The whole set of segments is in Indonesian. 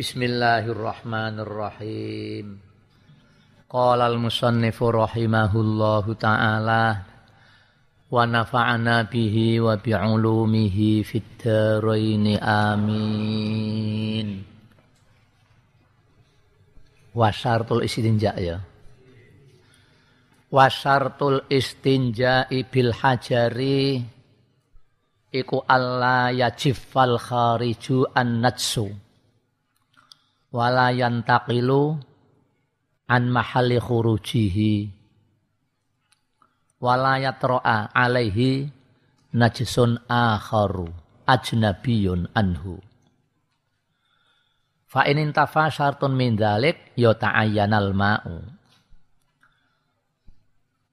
Bismillahirrahmanirrahim. Qala al-musannifu rahimahullahu ta'ala wa nafa'ana bihi wa bi'ulumihi fid dharain amin. Wasartul istinja ya. Wasartul istinja bil hajari iku alla yajifal khariju an-natsu wala yantaqilu an mahalli khurujihi wala yatra'a alaihi najisun akharu ajnabiyun anhu. Fa in intafa syartun min dzalik ya ta'ayyanal ma'u.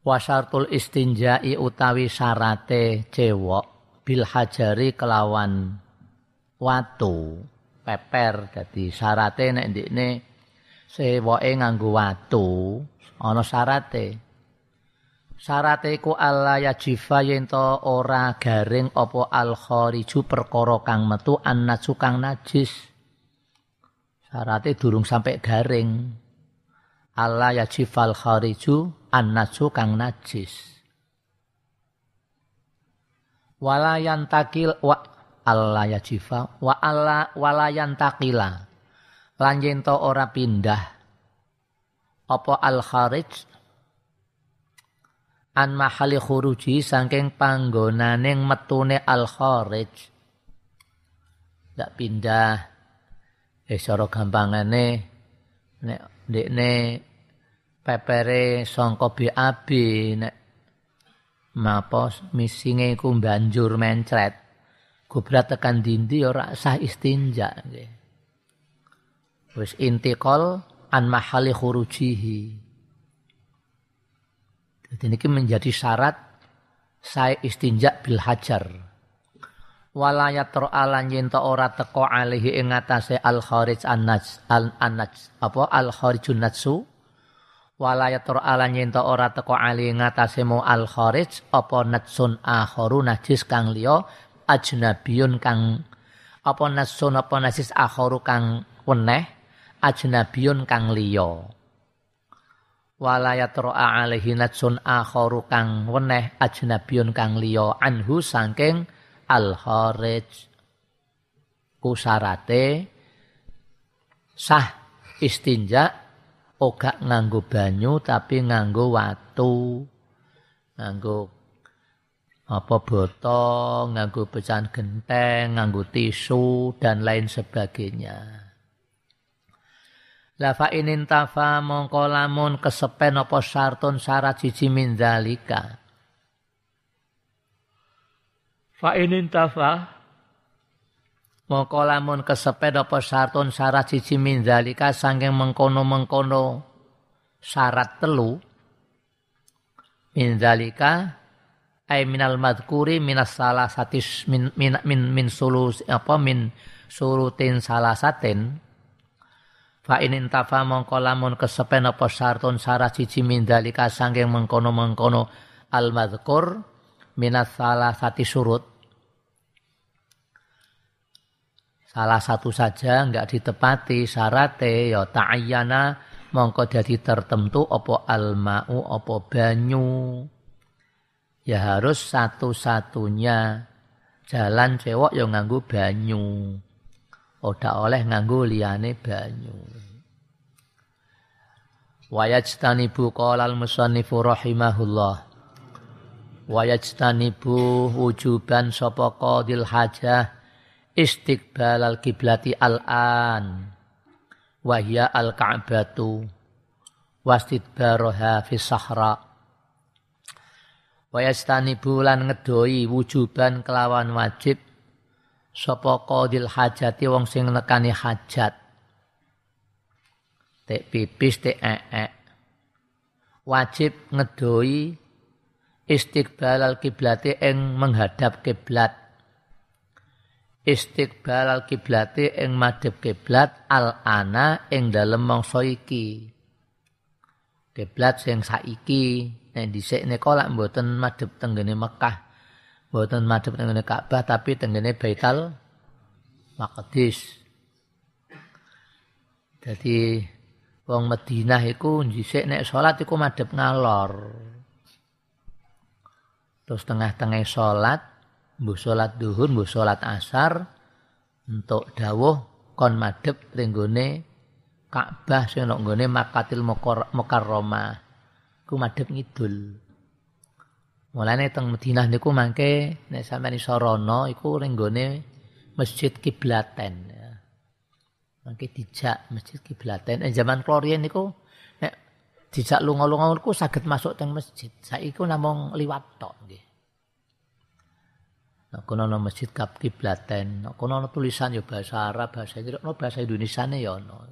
Wa syartul istinja'i utawi syarate cewok bil hajari kelawan watu peper dadi syarate nek ndikne sewoke nganggo watu ana syarate. Syarate iku alla yajifa yen ora garing apa al khariju perkara kang metu annaju kang najis. Syarate durung sampai garing. Alla yajifal khariju annaju kang najis. Wala yantakil wa Allah yajifa wa alla walayan takila lan to ora pindah apa al kharij? An mahali khuruji saking panggonaning metune al kharij. Ndak pindah. Eh cara gampangane nek ndekne pepere sangka BAB nek mapos misinge iku banjur mencret Kubra tekan dindi ora sah istinja nggih. Wis intiqal an mahali khurujihi. Jadi ini menjadi syarat saya istinja bil hajar. Walayat ro'alan yento ora teko alihi ing atase al kharij an naj al anaj apa al kharijun natsu walayat ro'alan yento ora teko alihi ing mu al kharij apa natsun akharu najis kang liya ajnabiyun kang apa nasun apa nasis akharu kang weneh ajnabiyun kang liya. Wala yatra'a alaihi natsun akharu kang weneh ajnabiyun kang liya anhu saking al kharij kusarate sah istinja ora nganggo banyu tapi nganggo watu nganggo apa botol, nganggo pecahan genteng, nganggo tisu dan lain sebagainya. La fa inin tafa mongko lamun kesepen apa syartun syarat siji min zalika. Fa inin tafa mongko lamun kesepen apa syartun syarat siji min zalika saking mengkono-mengkono syarat telu min zalika ay minal madkuri minas salah satis min min min, min sulus apa min surutin salah satin. Fa in intafa mongko lamun kesepen apa sartun sarah siji min dalika sangking mengkono-mengkono al madkur minas salah sati surut. Salah satu saja enggak ditepati syarate ya ta'ayyana mongko jadi tertentu apa al ma'u apa banyu ya harus satu-satunya jalan cewek yang nganggu banyu. Oda oleh nganggu liane banyu. Wayajtanibu qala al-musannifu rahimahullah. Wayajtanibu wujuban sapa qadil hajah istiqbal al-kiblati al-an. Wahya al-ka'batu wastidbaroha fi sahra' Wayastani bulan ngedoi wujuban kelawan wajib sapa qadil hajati wong sing nekani hajat. Tek pipis tek ee. Wajib ngedoi istiqbal al kiblati ing menghadap kiblat. Istiqbal al kiblati ing madhep kiblat al ana ing dalem mangsa iki. Kiblat sing saiki Nek dhisik nika lak mboten madhep tenggene Mekah. Mboten madhep tenggene Ka'bah tapi tenggene Baitul Maqdis. Jadi wong Madinah iku dhisik nek salat iku madhep ngalor. Terus tengah-tengah salat, mbuh salat duhur, mbuh salat asar untuk dawuh kon madhep ring Ka'bah sing nang nggone Makatil Mukarramah. Ku madhep ngidul. Mulane teng Madinah niku mangke nek sampeyan iso rono iku ring Masjid Kiblaten. Mangke dijak Masjid Kiblaten. Eh, zaman klorien niku nek dijak lunga-lunga niku saged masuk teng masjid. Saiki namung liwat tok nggih. Nah, kono ana masjid Kiblaten, nah, kono ana tulisan ya bahasa Arab, bahasa Inggris, no bahasa Indonesia ne ya ana.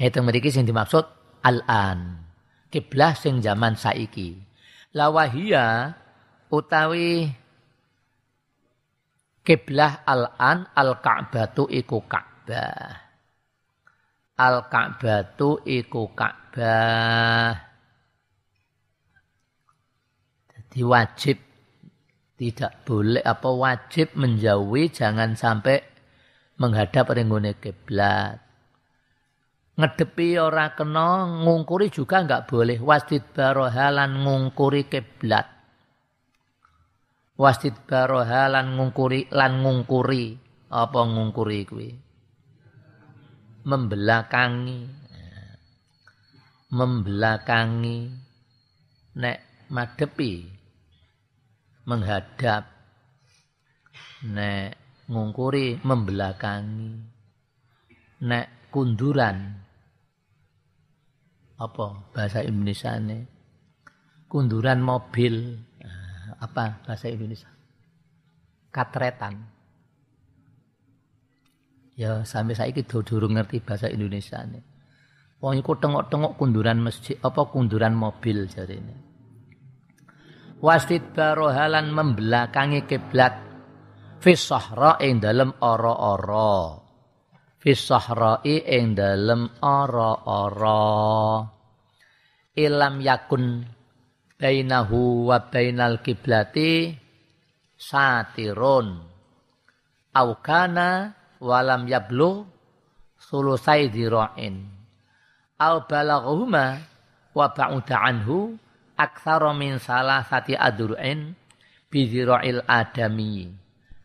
Itu mriki sing dimaksud al-an. Kiblah sing zaman saiki. Lawahia utawi kiblah al-an al-Ka'batu iku Ka'bah. Al-Ka'batu iku Ka'bah. Jadi wajib tidak boleh apa wajib menjauhi jangan sampai menghadap ringgone kiblat. Ngedepi ora kena ngungkuri juga enggak boleh. Wasdid barohalan ngungkuri kiblat. Wasit baroha lan ngungkuri lan ngungkuri. Apa ngungkuri kuwi? Membelakangi. Membelakangi. Nek madepi menghadap. Nek ngungkuri membelakangi. Nek kunduran apa bahasa Indonesia nih kunduran mobil apa bahasa Indonesia? Katretan. Ya sampai saya itu durung ngerti bahasa Indonesia nih. Wong iku tengok-tengok kunduran masjid apa kunduran mobil jadi ini. Wasit barohalan membelakangi kiblat fi sahra ing dalem ora-ora. Fi sahra'i ing dalem ora-ora. Ilam yakun bainahu wa bainal kiblati satirun. Au kana walam yablu sulusai dira'in au balaghuma wa ba'uda anhu aktsara min salasati adru'in bi dira'il adami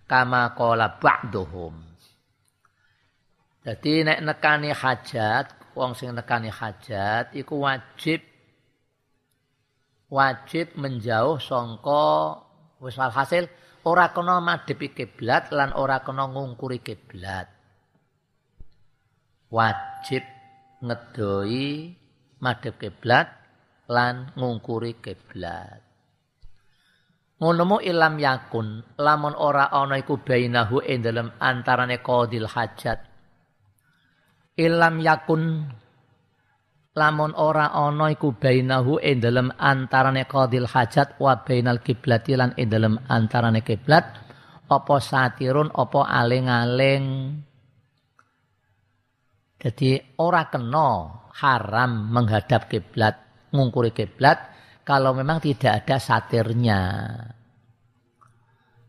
kama qala ba'duhum jadi nek nekani hajat wong sing nekani hajat iku wajib wajib menjauh songko wis hasil ora kena madhepi kiblat lan ora kena ngungkuri kiblat. Wajib ngedoi madhep kiblat lan ngungkuri kiblat. Ngono ilam yakun lamun ora ana iku bainahu ing dalem antarane qadil hajat. Ilam yakun lamun ora ana iku bainahu ing dalem antarane qadil hajat wa bainal kiblati lan ing dalem antarane kiblat apa satirun apa aling-aling jadi ora kena haram menghadap kiblat ngungkuri kiblat kalau memang tidak ada satirnya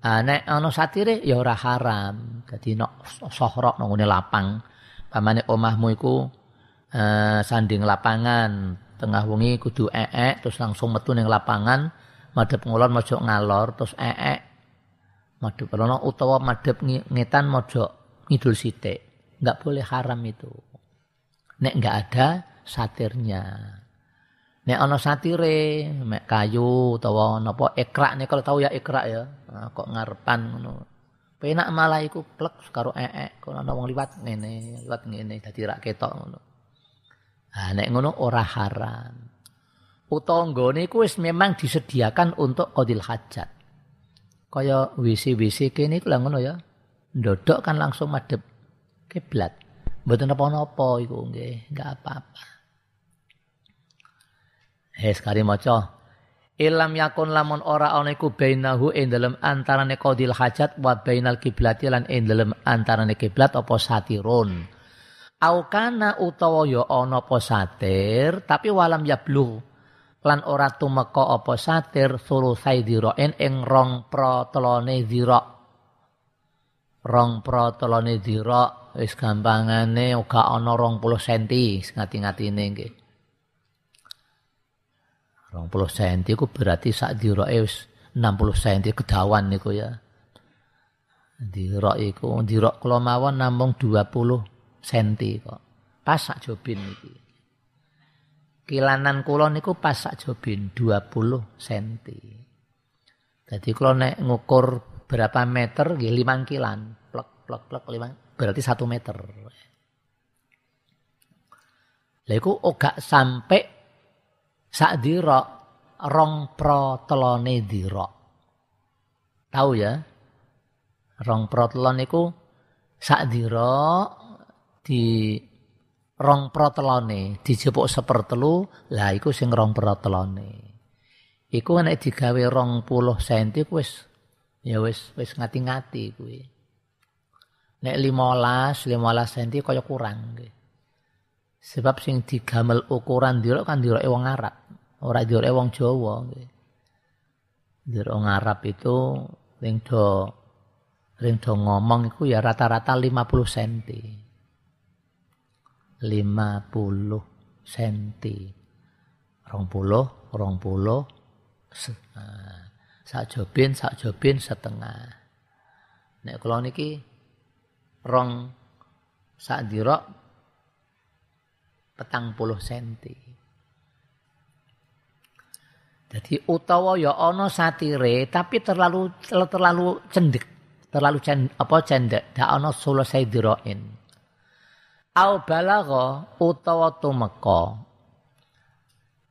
Ah, nek ana satire ya ora haram. Dadi nek sohrok nang lapang. Pamane omahmu iku uh, sanding lapangan. Tengah wengi kudu ee terus langsung metu ning lapangan. Madhep ngulon mojok ngalor terus ee madhep rono utawa madhep ngetan mojok ngidul sithik. Enggak boleh haram itu. Nek enggak ada satirnya. Nek ana satire mek kayu utawa napa ekrak nek kalau tahu ya ekrak ya. Nah, kok ngarepan ngono penak malah iku plek karo ee kok ana wong liwat ngene liwat ngene dadi rak ketok ngono Nah, nek ngono ora haram. Utawa nggone iku wis memang disediakan untuk qadil hajat. Kaya WC-WC kene iku lah ngono ya. Ndodok kan langsung madhep kiblat. Mboten apa-apa iku nggih, enggak apa-apa. Eh sekali maca. Ilam yakun lamun ora ana iku bainahu ing dalem antarane qadil hajat wa bainal kiblati lan ing dalem antarane kiblat apa satirun. Aukana utawa ya ana apa satir tapi walam yablu lan ora tumeka apa satir sulusai dhirain ing rong protelone dhira rong pro telone dira wis gampangane uga ana 20 cm ngati-ngatine nggih 20 cm iku berarti sak dirake wis 60 cm kedawan niku ya. Dirok iku dirok kula mawon namung 20 cm kok. Pas sak jobin iki. Kilanan kula niku pas sak jobin 20 cm jadi kalau nek ngukur berapa meter nggih 5 kilan. Plek plek plek 5 berarti 1 meter. Iku ora sampai sak dirok rong pro telone dirok. Tahu ya? Rong pro telon iku sak dirok di rong protelone dijepuk sepertelu lah iku sing rong protelone iku nek digawe rong puluh senti wis ya wis wis ngati-ngati kuwi nek limolas limolas senti kaya kurang sebab sing digamel ukuran dirok kan diroke wong Arab ora diroke wong Jawa nggih dirok wong Arab itu ring do ring do ngomong iku ya rata-rata 50 senti 50 senti. Rong puluh, rong puluh, nah, sak jobin, sak jobin setengah. Nek kalau niki rong sak dirok petang puluh senti. Jadi utawa ya ono satire tapi terlalu terlalu cendek, terlalu cendek, apa cendek, dak ono selesai diroin au balagha utawa tumeka.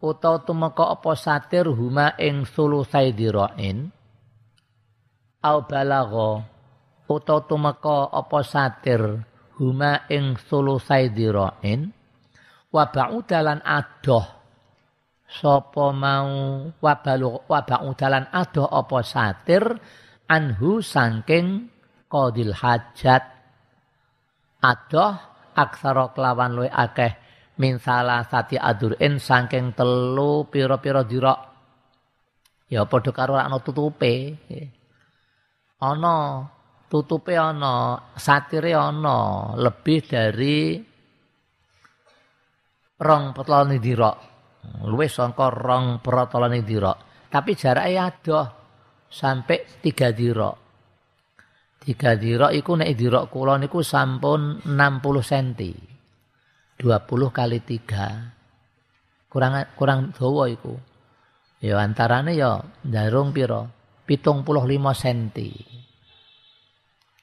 Utawa tumeka apa satir huma ing sulusai dirain. Au balagha utawa tumeka apa satir huma ing sulusai dirain. Wa ba'udalan adoh sapa mau wa balu wa ba'udalan adoh apa satir anhu sangking qadil hajat adoh aksara kelawan luwe akeh min salah sati adurin saking telu pira-pira dira. Ya padha karo ana tutupe. Ana tutupe ana satire ana lebih dari rong petolane dira luwih saka rong protolane dira tapi jarake adoh sampai tiga dira Tiga dirok iku nek dirok kula niku sampun 60 cm. 20 kali 3. Kurang kurang dawa iku. Ya antarane ya darung pira? 75 cm.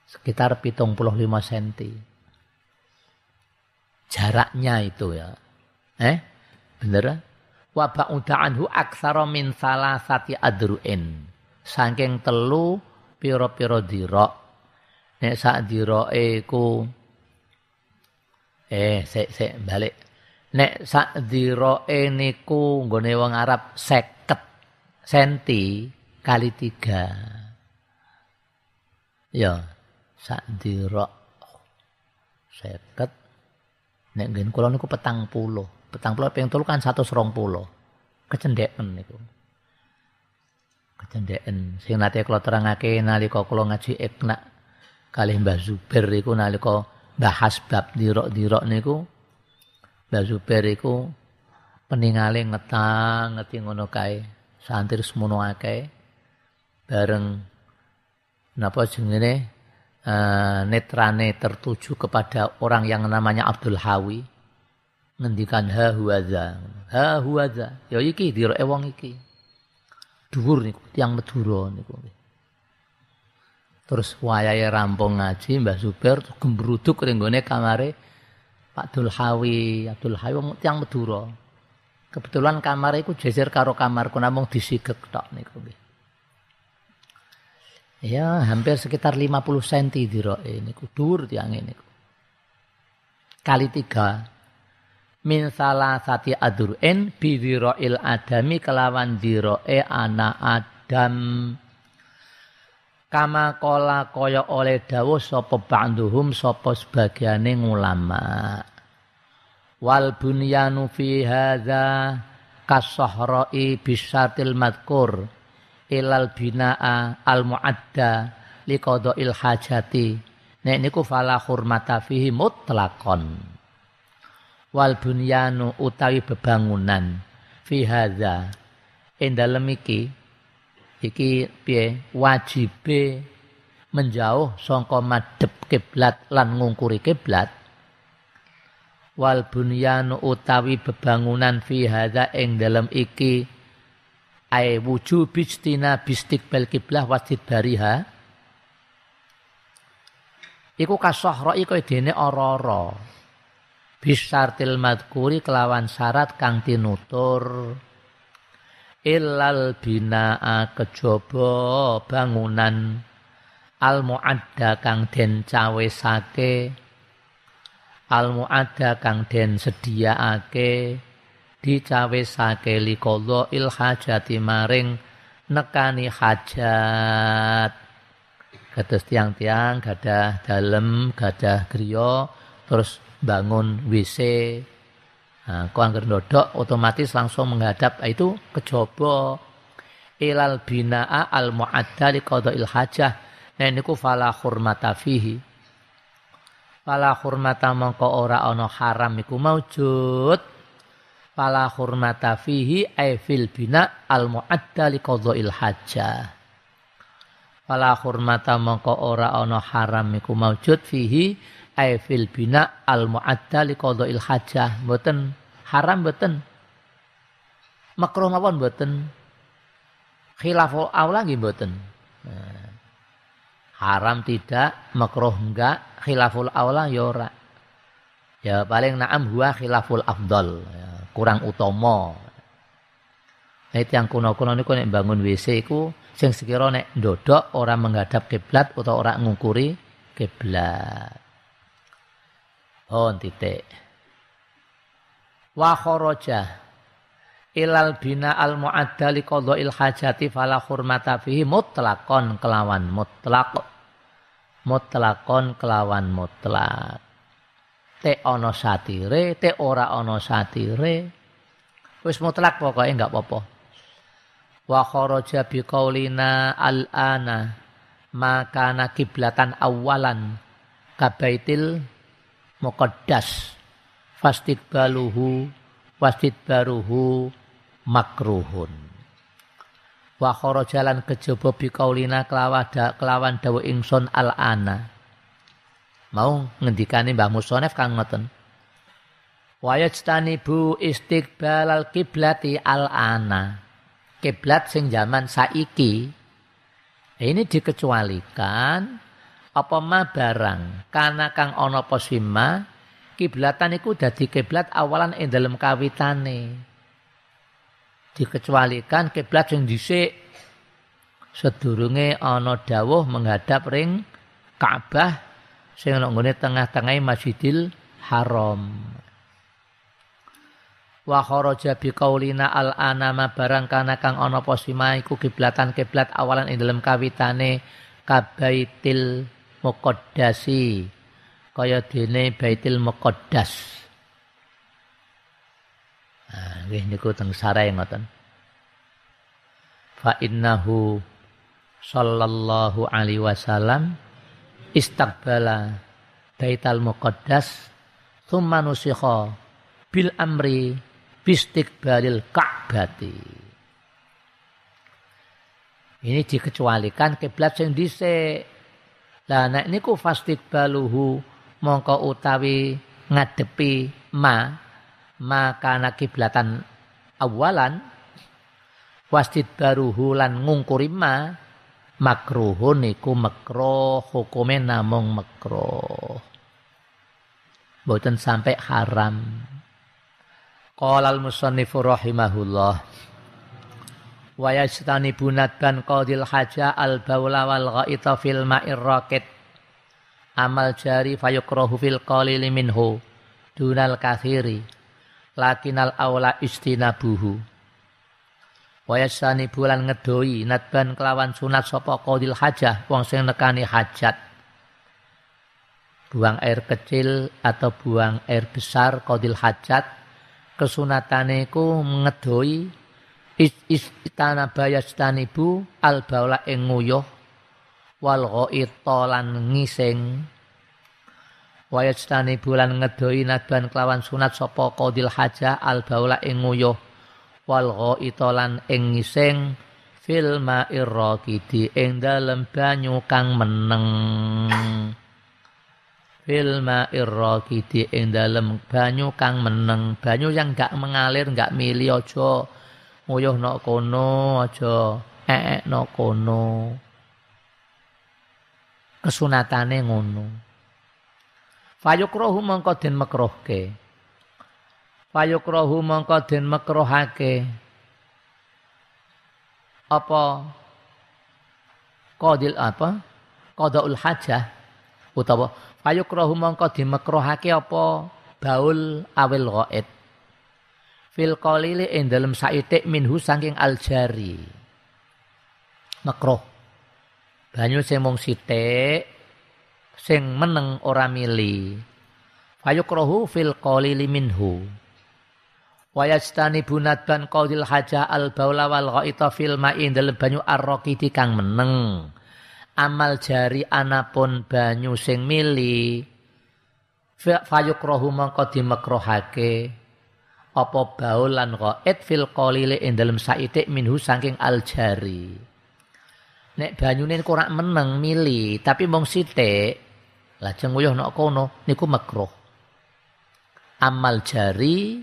Sekitar 75 cm. Jaraknya itu ya. Eh? Bener? Wa ba'uda anhu aksara min salasati adru'in. Saking telu piro-piro dirok nek sak diroke ku eh sik sik balik. Nek sak diroke niku nggone wong Arab 50 senti kali 3 ya sak dirok 50 nek nggen kula niku petang puluh petang puluh ping telu kan 120 kecendeken niku. Kecendeken. Sing nate kula terangake nalika kula ngaji ikna kalih Mbah Zubair iku nalika bahas bab dirok-dirok niku. Mbah Zubair iku peningale ngetang ngeti ngono kae santri semono akeh bareng napa jenenge uh, netrane tertuju kepada orang yang namanya Abdul Hawi ngendikan ha huwaza ha huwaza ya iki diroke wong iki dhuwur niku tiyang Madura niku Terus wayahe rampung ngaji Mbah Zubair gembruduk ning gone kamare Pak Dulhawi, Abdul Hawi wong tiyang Madura. Kebetulan kamar iku jejer karo kamarku namung disigek tok niku nggih. Ya, hampir sekitar 50 cm diroke niku dhuwur tiyang niku. Kali tiga min salah sati adur'in il adami kelawan diroe anak Adam. Kama kola kaya oleh dawuh sapa ba'duhum sapa sebagiane ulama. Wal bunyanu fi hadza kasahra'i bisatil madkur ilal binaa al muadda liqada'il hajati. Nek niku fala hurmata fihi mutlaqon wal bunyanu utawi bebangunan. Fi hadza ing dalem iki iki piye? Wajibe menjauh sangka madhep kiblat lan ngungkuri kiblat. Wal bunyanu utawi bebangunan fi hadza ing dalem iki ai wujub istina bistiqbal kiblah wasid bariha. Iku kasahra iku dene ora-ora bisartil madkuri kelawan syarat kang tinutur illal binaa kejaba bangunan. Al muadda kang den cawesake. Al muadda kang den sediaake dicawesake liqadha il hajati maring nekani hajat. Kados tiang-tiang gadah dalem gadah griya terus bangun WC nah, angker dodok otomatis langsung menghadap itu kejobo ilal binaa al muadda li il hajah nah niku fala hurmata fihi Fala hurmata mongko ora ana haram iku maujud. Fala hurmata fihi ay fil bina al muadda li qadha'il hajjah. Fala hurmata mongko ora ana haram iku maujud fihi ay fil bina al muadda li qadha'il hajjah. Mboten haram mboten. Makruh mawon mboten. Khilaful aula nggih mboten. Nah, haram tidak, makruh enggak, khilaful aula ya ora. Ya paling naam huwa khilaful afdal, ya, kurang utama. Itu yang kuno-kuno niku nek bangun WC iku sing sekira nek ndodok ora menghadap kiblat utawa ora ngungkuri kiblat. Oh, titik. Wa kharaja ilal bina al muadda li qadha'il hajati fala hurmata fihi mutlaqan kelawan mutlaq mutlakon kelawan mutlak. Te ono satire, te ora ono satire. Wis mutlak pokoknya enggak apa-apa. Wa kharaja biqaulina al-ana maka kiblatan awalan kabaitil muqaddas. Fastidbaluhu wastidbaruhu makruhun. Wa kharajalan kejaba biqaulina kelawada kelawan dawa ingsun al ana mau ngendikane Mbah Musonef kang ngoten? Wa istiqbal al kiblati al ana kiblat sing zaman saiki. Ini dikecualikan apa ma barang? Karena kang ana posima kiblatan iku dadi kiblat awalan ing dalem kawitane. Dikecualikan kiblat sing dhisik. Sedurunge ana dawuh menghadap ring Ka'bah sing ana nggone tengah-tengah Masjidil Haram. Wa kharaja bi qaulina al anama barang kana kang ana apa iku kiblatan kiblat awalan ing dalem kawitane kabaitil muqaddasi kaya dene baitil muqaddas. Nah, nggih niku teng sarai ngoten. Fa innahu sallallahu alaihi wasallam istaqbala Baital Muqaddas thumma nusikha bil amri bistiqbalil Ka'bati. Ini dikecualikan kiblat sing dhisik. Lah nek niku fastiqbaluhu mongko utawi ngadepi ma maka kiblatan awalan wasdid baruhu lan ngungkuri ma makruhun iku makruh hukume namung makruh boten sampai haram. Qala al musannifu rahimahullah wa yajtanibu nadban qadil haja al baula wal ghaita fil ma'ir raqid. Amal jari fayukrahu fil qalili minhu dunal kathiri lakinal aula istinabuhu. Wayasani bulan ngedoi nadban kelawan sunat sapa qadil hajah wong sing nekani hajat. Buang air kecil atau buang air besar qadil hajat kesunatane ku ngedoi istana bayastanibu al baula ing nguyuh wal ghaita lan ngising. Wa yajtani bulan ngedoi nadban kelawan sunat sapa qadil hajah al baula ing nguyuh wal ghaitolan ing ngising. Fil ma'ir raqidi ing dalem banyu kang meneng. Fil ma'ir raqidi ing dalem banyu kang meneng. Banyu yang gak mengalir gak mili aja nguyuh nok kono aja eek nok kono. Kesunatane ngono. Fayukrohu mongko den makruhke fayukrohu mongko den makruhake apa? Qadil apa? Qadaul hajah. Utawa fayukrohu mongko dimakruhake apa? Baul awil ghaid fil qalili ing dalem saitik minhu saking aljari. Makruh. Banyu sing mung sithik sing meneng ora mili. Fayukrohu fil qalili minhu. Wa yastani bunadban qaudil haja al baula wal ghaita fil ma'in dalem banyu arraqiti kang meneng. Amal jari anapun banyu sing mili. Fayukrohu mongko dimakrohake apa baul lan ghaid fil qalili ing dalem saitik minhu saking al jari nek banyune kurang meneng mili tapi mung sithik lajeng nguyuh nok kono niku makruh. Amal jari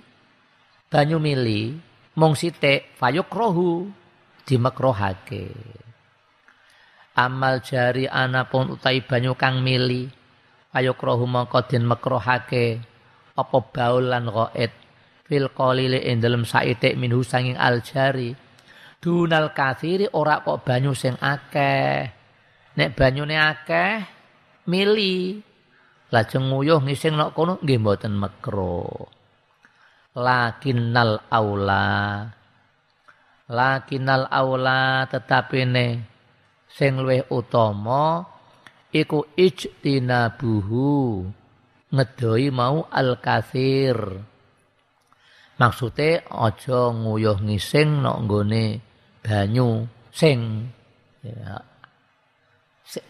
banyu mili mung sithik fayukrohu dimakrohake amal jari anapun utai banyu kang mili fayukrohu mongko den makrohake apa baul lan ghaid fil qalili ing dalem saitik minhu sanging al jari dunal kathiri ora kok banyu sing akeh. Nek banyune akeh mili. Lajeng nguyuh ngising nok kono nggih mboten makruh lakinnal aula. Lakinnal aula tetapi ne sing luwih utama iku ijtinabuhu. Ngedoi mau al kathir maksude aja nguyuh ngising nok nggone banyu sing ya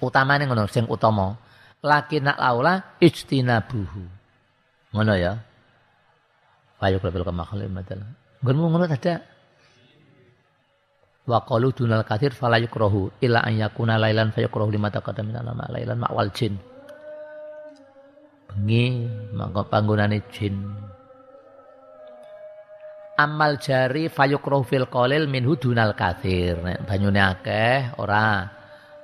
utamane ngono sing utama lakinnal aula ijtinabuhu ngono ya Fayuk level ke makhluk madalah. Gunmu ngono ada. Wa qalu dunal kathir fala yukrahu illa an yakuna lailan fayukrahu lima taqaddam min nama lailan ma'wal jin. Bengi mangko panggonane jin. Amal jari fayukrahu fil qalil minhu dunal kathir. Banyune akeh ora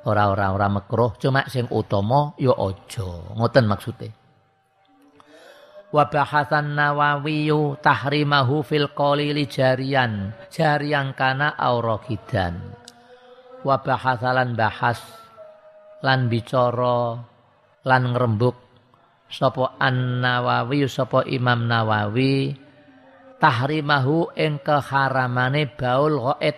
ora ora ora makruh. Cuma sing utama ya aja. Ngoten maksude wa bahasan nawawiyu tahrimahu fil qalili jarian. Jarian kana aurakidan wa bahasalan bahas lan bicara lan ngrembug. Sapa an nawawi sapa imam nawawi tahrimahu ing keharamane baul ghaid.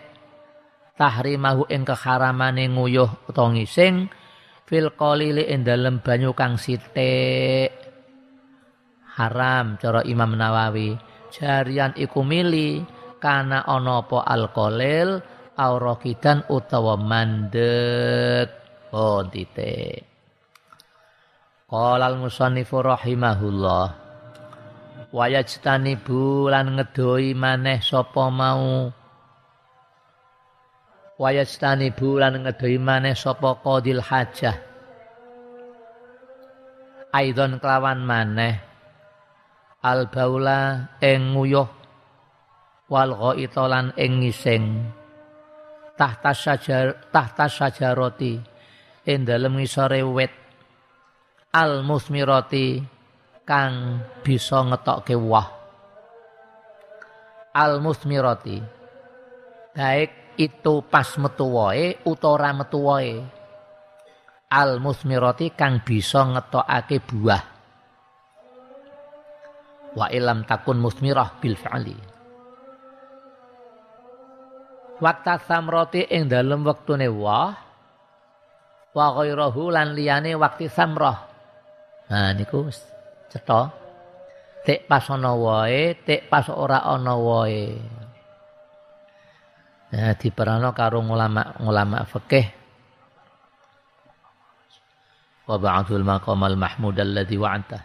Tahrimahu ing keharamane nguyuh utawa ngising. Fil qalili ing dalem banyu kang sithik. Haram cara Imam Nawawi. Jarian iku mili kana ana apa alkolil aurakidan utawa mandek. Oh titik. Qala al-musannifu rahimahullah wa yajtanibu lan ngedoi maneh sapa mau? Wa yajtanibu lan ngedoi maneh sapa qadil hajah? Aidon kelawan maneh. Al baula ing nguyuh. Wal ghaita lan ing ngising. Tahta sajar tahta sajaroti ing dalem ngisore wit. Al musmirati kang bisa ngetokke wah. Al musmirati baik itu pas metu wae utawa metu wae. Al musmirati kang bisa ngetokake buah. Wa ilam takun musmirah bil fa'li Waktu samroti ing dalem wektune wah wa ghairahu lan liyane waktu samrah. Nah niku cetha. Tek pas ana wae, tek pas ora ana wae. Nah diperano karo ulama-ulama fikih. wa ba'dul maqamal mahmud alladhi wa'anta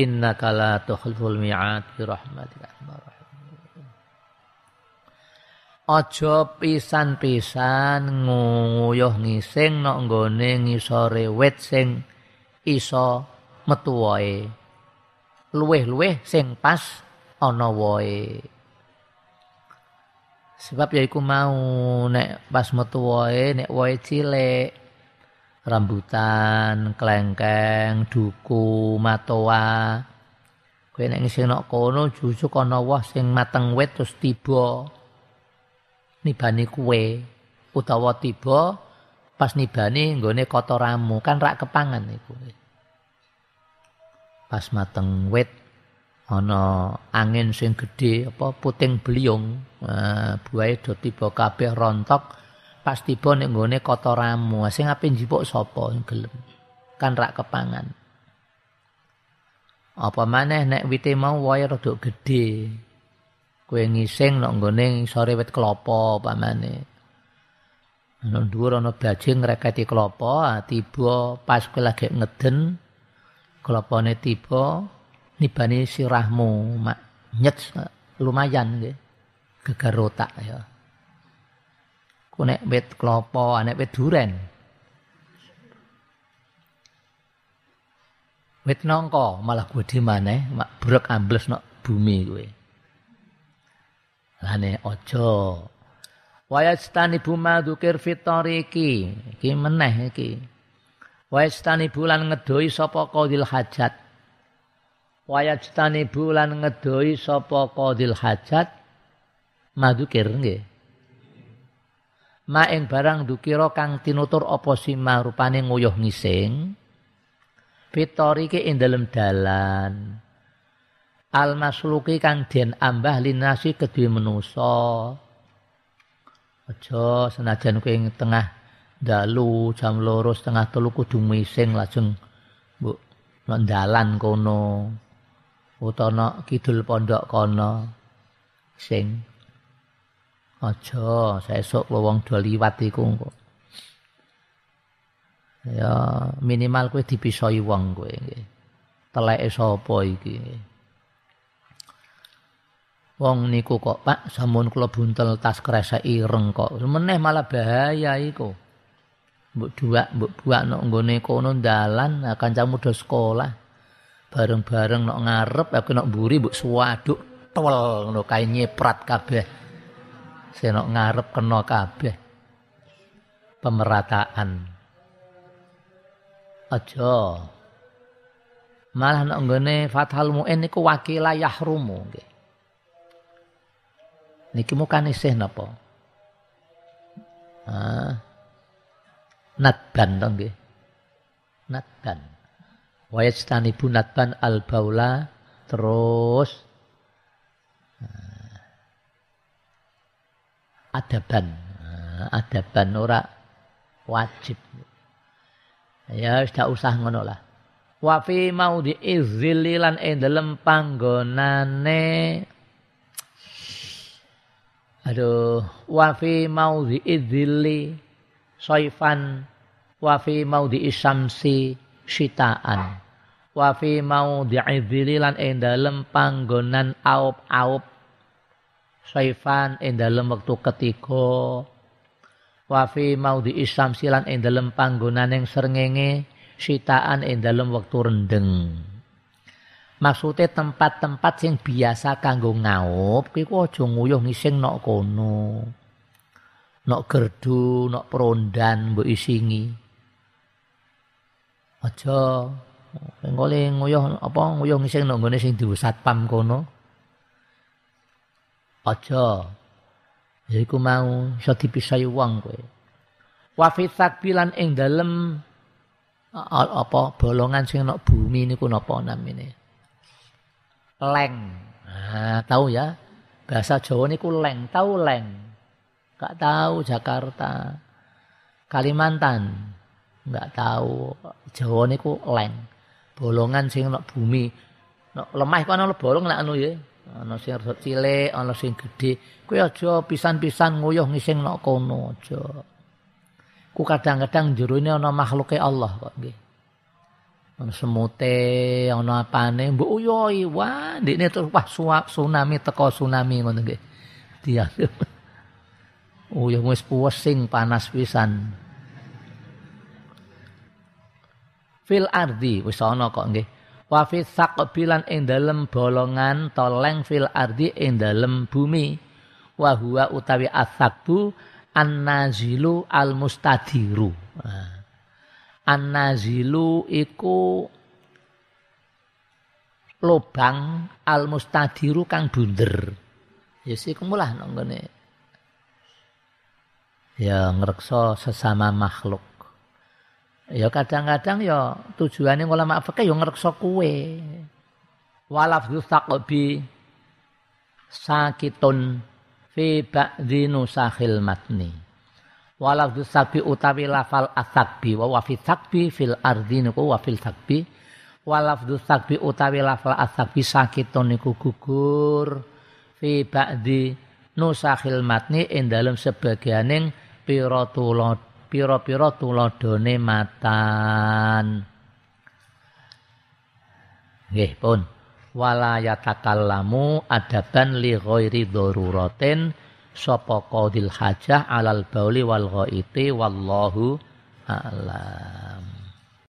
innaka la tukhliful mi'ad bi rahmatika Aja pisan-pisan nguyuh ngising nok nggone ngisore wit sing iso metu wae. Luweh-luweh sing pas ana wae. Sebab ya iku mau nek pas metu wae nek wae cilik rambutan, klengkeng, duku, matoa. Kowe nek ngising nok kono jujuk woh sing mateng wit terus tiba nibani kue utawa tiba pas nibani nggone kotoramu kan rak kepangan iku. Pas mateng wit ana angin sing gedhe apa puting beliung. Nah, buahe do tiba kabeh rontok pas tiba ning nggone kotoramu. Sing ape njipuk sapa gelem? Kan rak kepangan. Apa maneh nek wite mau wae rada gedhe? Kue ngising nok nggone sore wit klopo pamane. Ana dhuwur ana bajing ngreketi klopo, ah, tiba pas kowe lagi ngeden klopone tiba nibani sirahmu mak nyet lumayan nggih. Gegar otak ya. Ku nek wit klopo, nek wit duren. Wit nongko malah gede maneh, mak brek ambles nok bumi kowe. lane aja wayastani buma dzukir fitariki iki meneh iki wayastani bulan ngedoi sapa qadil hajat? Wayastani bulan ngedoi sapa qadil hajat? Madukir nggih. Ma barang dukira kang tinutur apa sima rupane nguyuh ngising fitariki ing dalem dalan. Al masluki kang den ambah linasi kedue manusa aja senajan kowe tengah dalu jam loro setengah telu kudu mising lajeng mbok dalan kono. Utawa kidul pondok kono sing. Aja sesuk wong do liwat iku kok. Ya minimal kowe dipisoi wong kowe nggih. Teleke sapa iki? Wong niku kok Pak sampun kula buntel tas kresek ireng kok. Meneh malah bahaya iku. Mbok duak, mbok buak nok nggone kono dalan nah, kancamu do sekolah. Bareng-bareng nok ngarep aku nok mburi mbok suwaduk tol ngono kae nyeprat kabeh. Senok ngarep kena kabeh. Pemerataan. Aja. Malah nok nggone Fathal Muin niku wakilah yahrumu nggih. Niki mukan isih napa? Ah. Natban to nggih. Natban. Wa yastanibu natban al baula terus ah, adaban. Ah, adaban ora wajib. Ya wis usah ngono lah. Wa fi maudhi izzililan ing dalem panggonane Aduh, wa fi maudhi idzilli saifan wa fi maudhi isyamsi syitaan. Wa fi maudhi idzilli lan ing dalem panggonan aup-aup saifan ing dalem wektu ketiga. Wa fi maudhi isyamsi lan ing dalem panggonan ing srengenge syitaan ing dalem wektu rendeng. Maksudnya tempat-tempat yang biasa kanggo ngaup, kuwi aja nguyuh ngising nok kono. Nok gerdu, nok perondan mbok isingi. Aja ngole nguyuh apa nguyuh ngising nok nggone sing diwu satpam kono. Aja. Ya iku mau iso dipisahi wong kowe. Wa fi takbilan ing dalem apa bolongan sing nok bumi niku napa namine? leng. Nah, tahu ya? Bahasa Jawa niku leng, tahu leng. Enggak tahu Jakarta. Kalimantan. Enggak tahu. Jawa niku leng. Bolongan sing nek bumi. Nek lemah iku ana bolong nek anu ya. Ana sing cilik, ana sing gedhe. Kuwi aja pisan-pisan nguyuh ngising nek kono aja. Ku kadang-kadang jero ini ana makhluke Allah kok nggih. semute ana apane mbok uyoi wah ndekne terus wah suap tsunami teko tsunami ngono nggih dia uyuh wis pusing panas pisan fil ardi wis ana kok nggih wa fi saqbilan ing dalem bolongan toleng fil ardi ing dalem bumi wa huwa utawi asakbu an-nazilu al-mustadiru nah. An-nazilu iku lobang al-mustadiru kang bunder. Ya sih kumulah nonggone. Ya ngrekso sesama makhluk. Ya kadang-kadang ya tujuannya ulama fikih ya ngrekso kue. Walaf taqbi sakitun fi ba'di nusahil matni. Walafdu sakbi utawi lafal asakbi wa wafi sakbi fil ardi niku wa fil walafdu sakbi utawi lafal asakbi sakitun niku gugur fi ba'di nusakhil matni ing dalem sebagianing pira pira-pira tuladane matan. Nggih pun. Wala yatakallamu adaban li ghairi daruratin sapa qadil hajah alal bauli wal ghaiti wallahu a'lam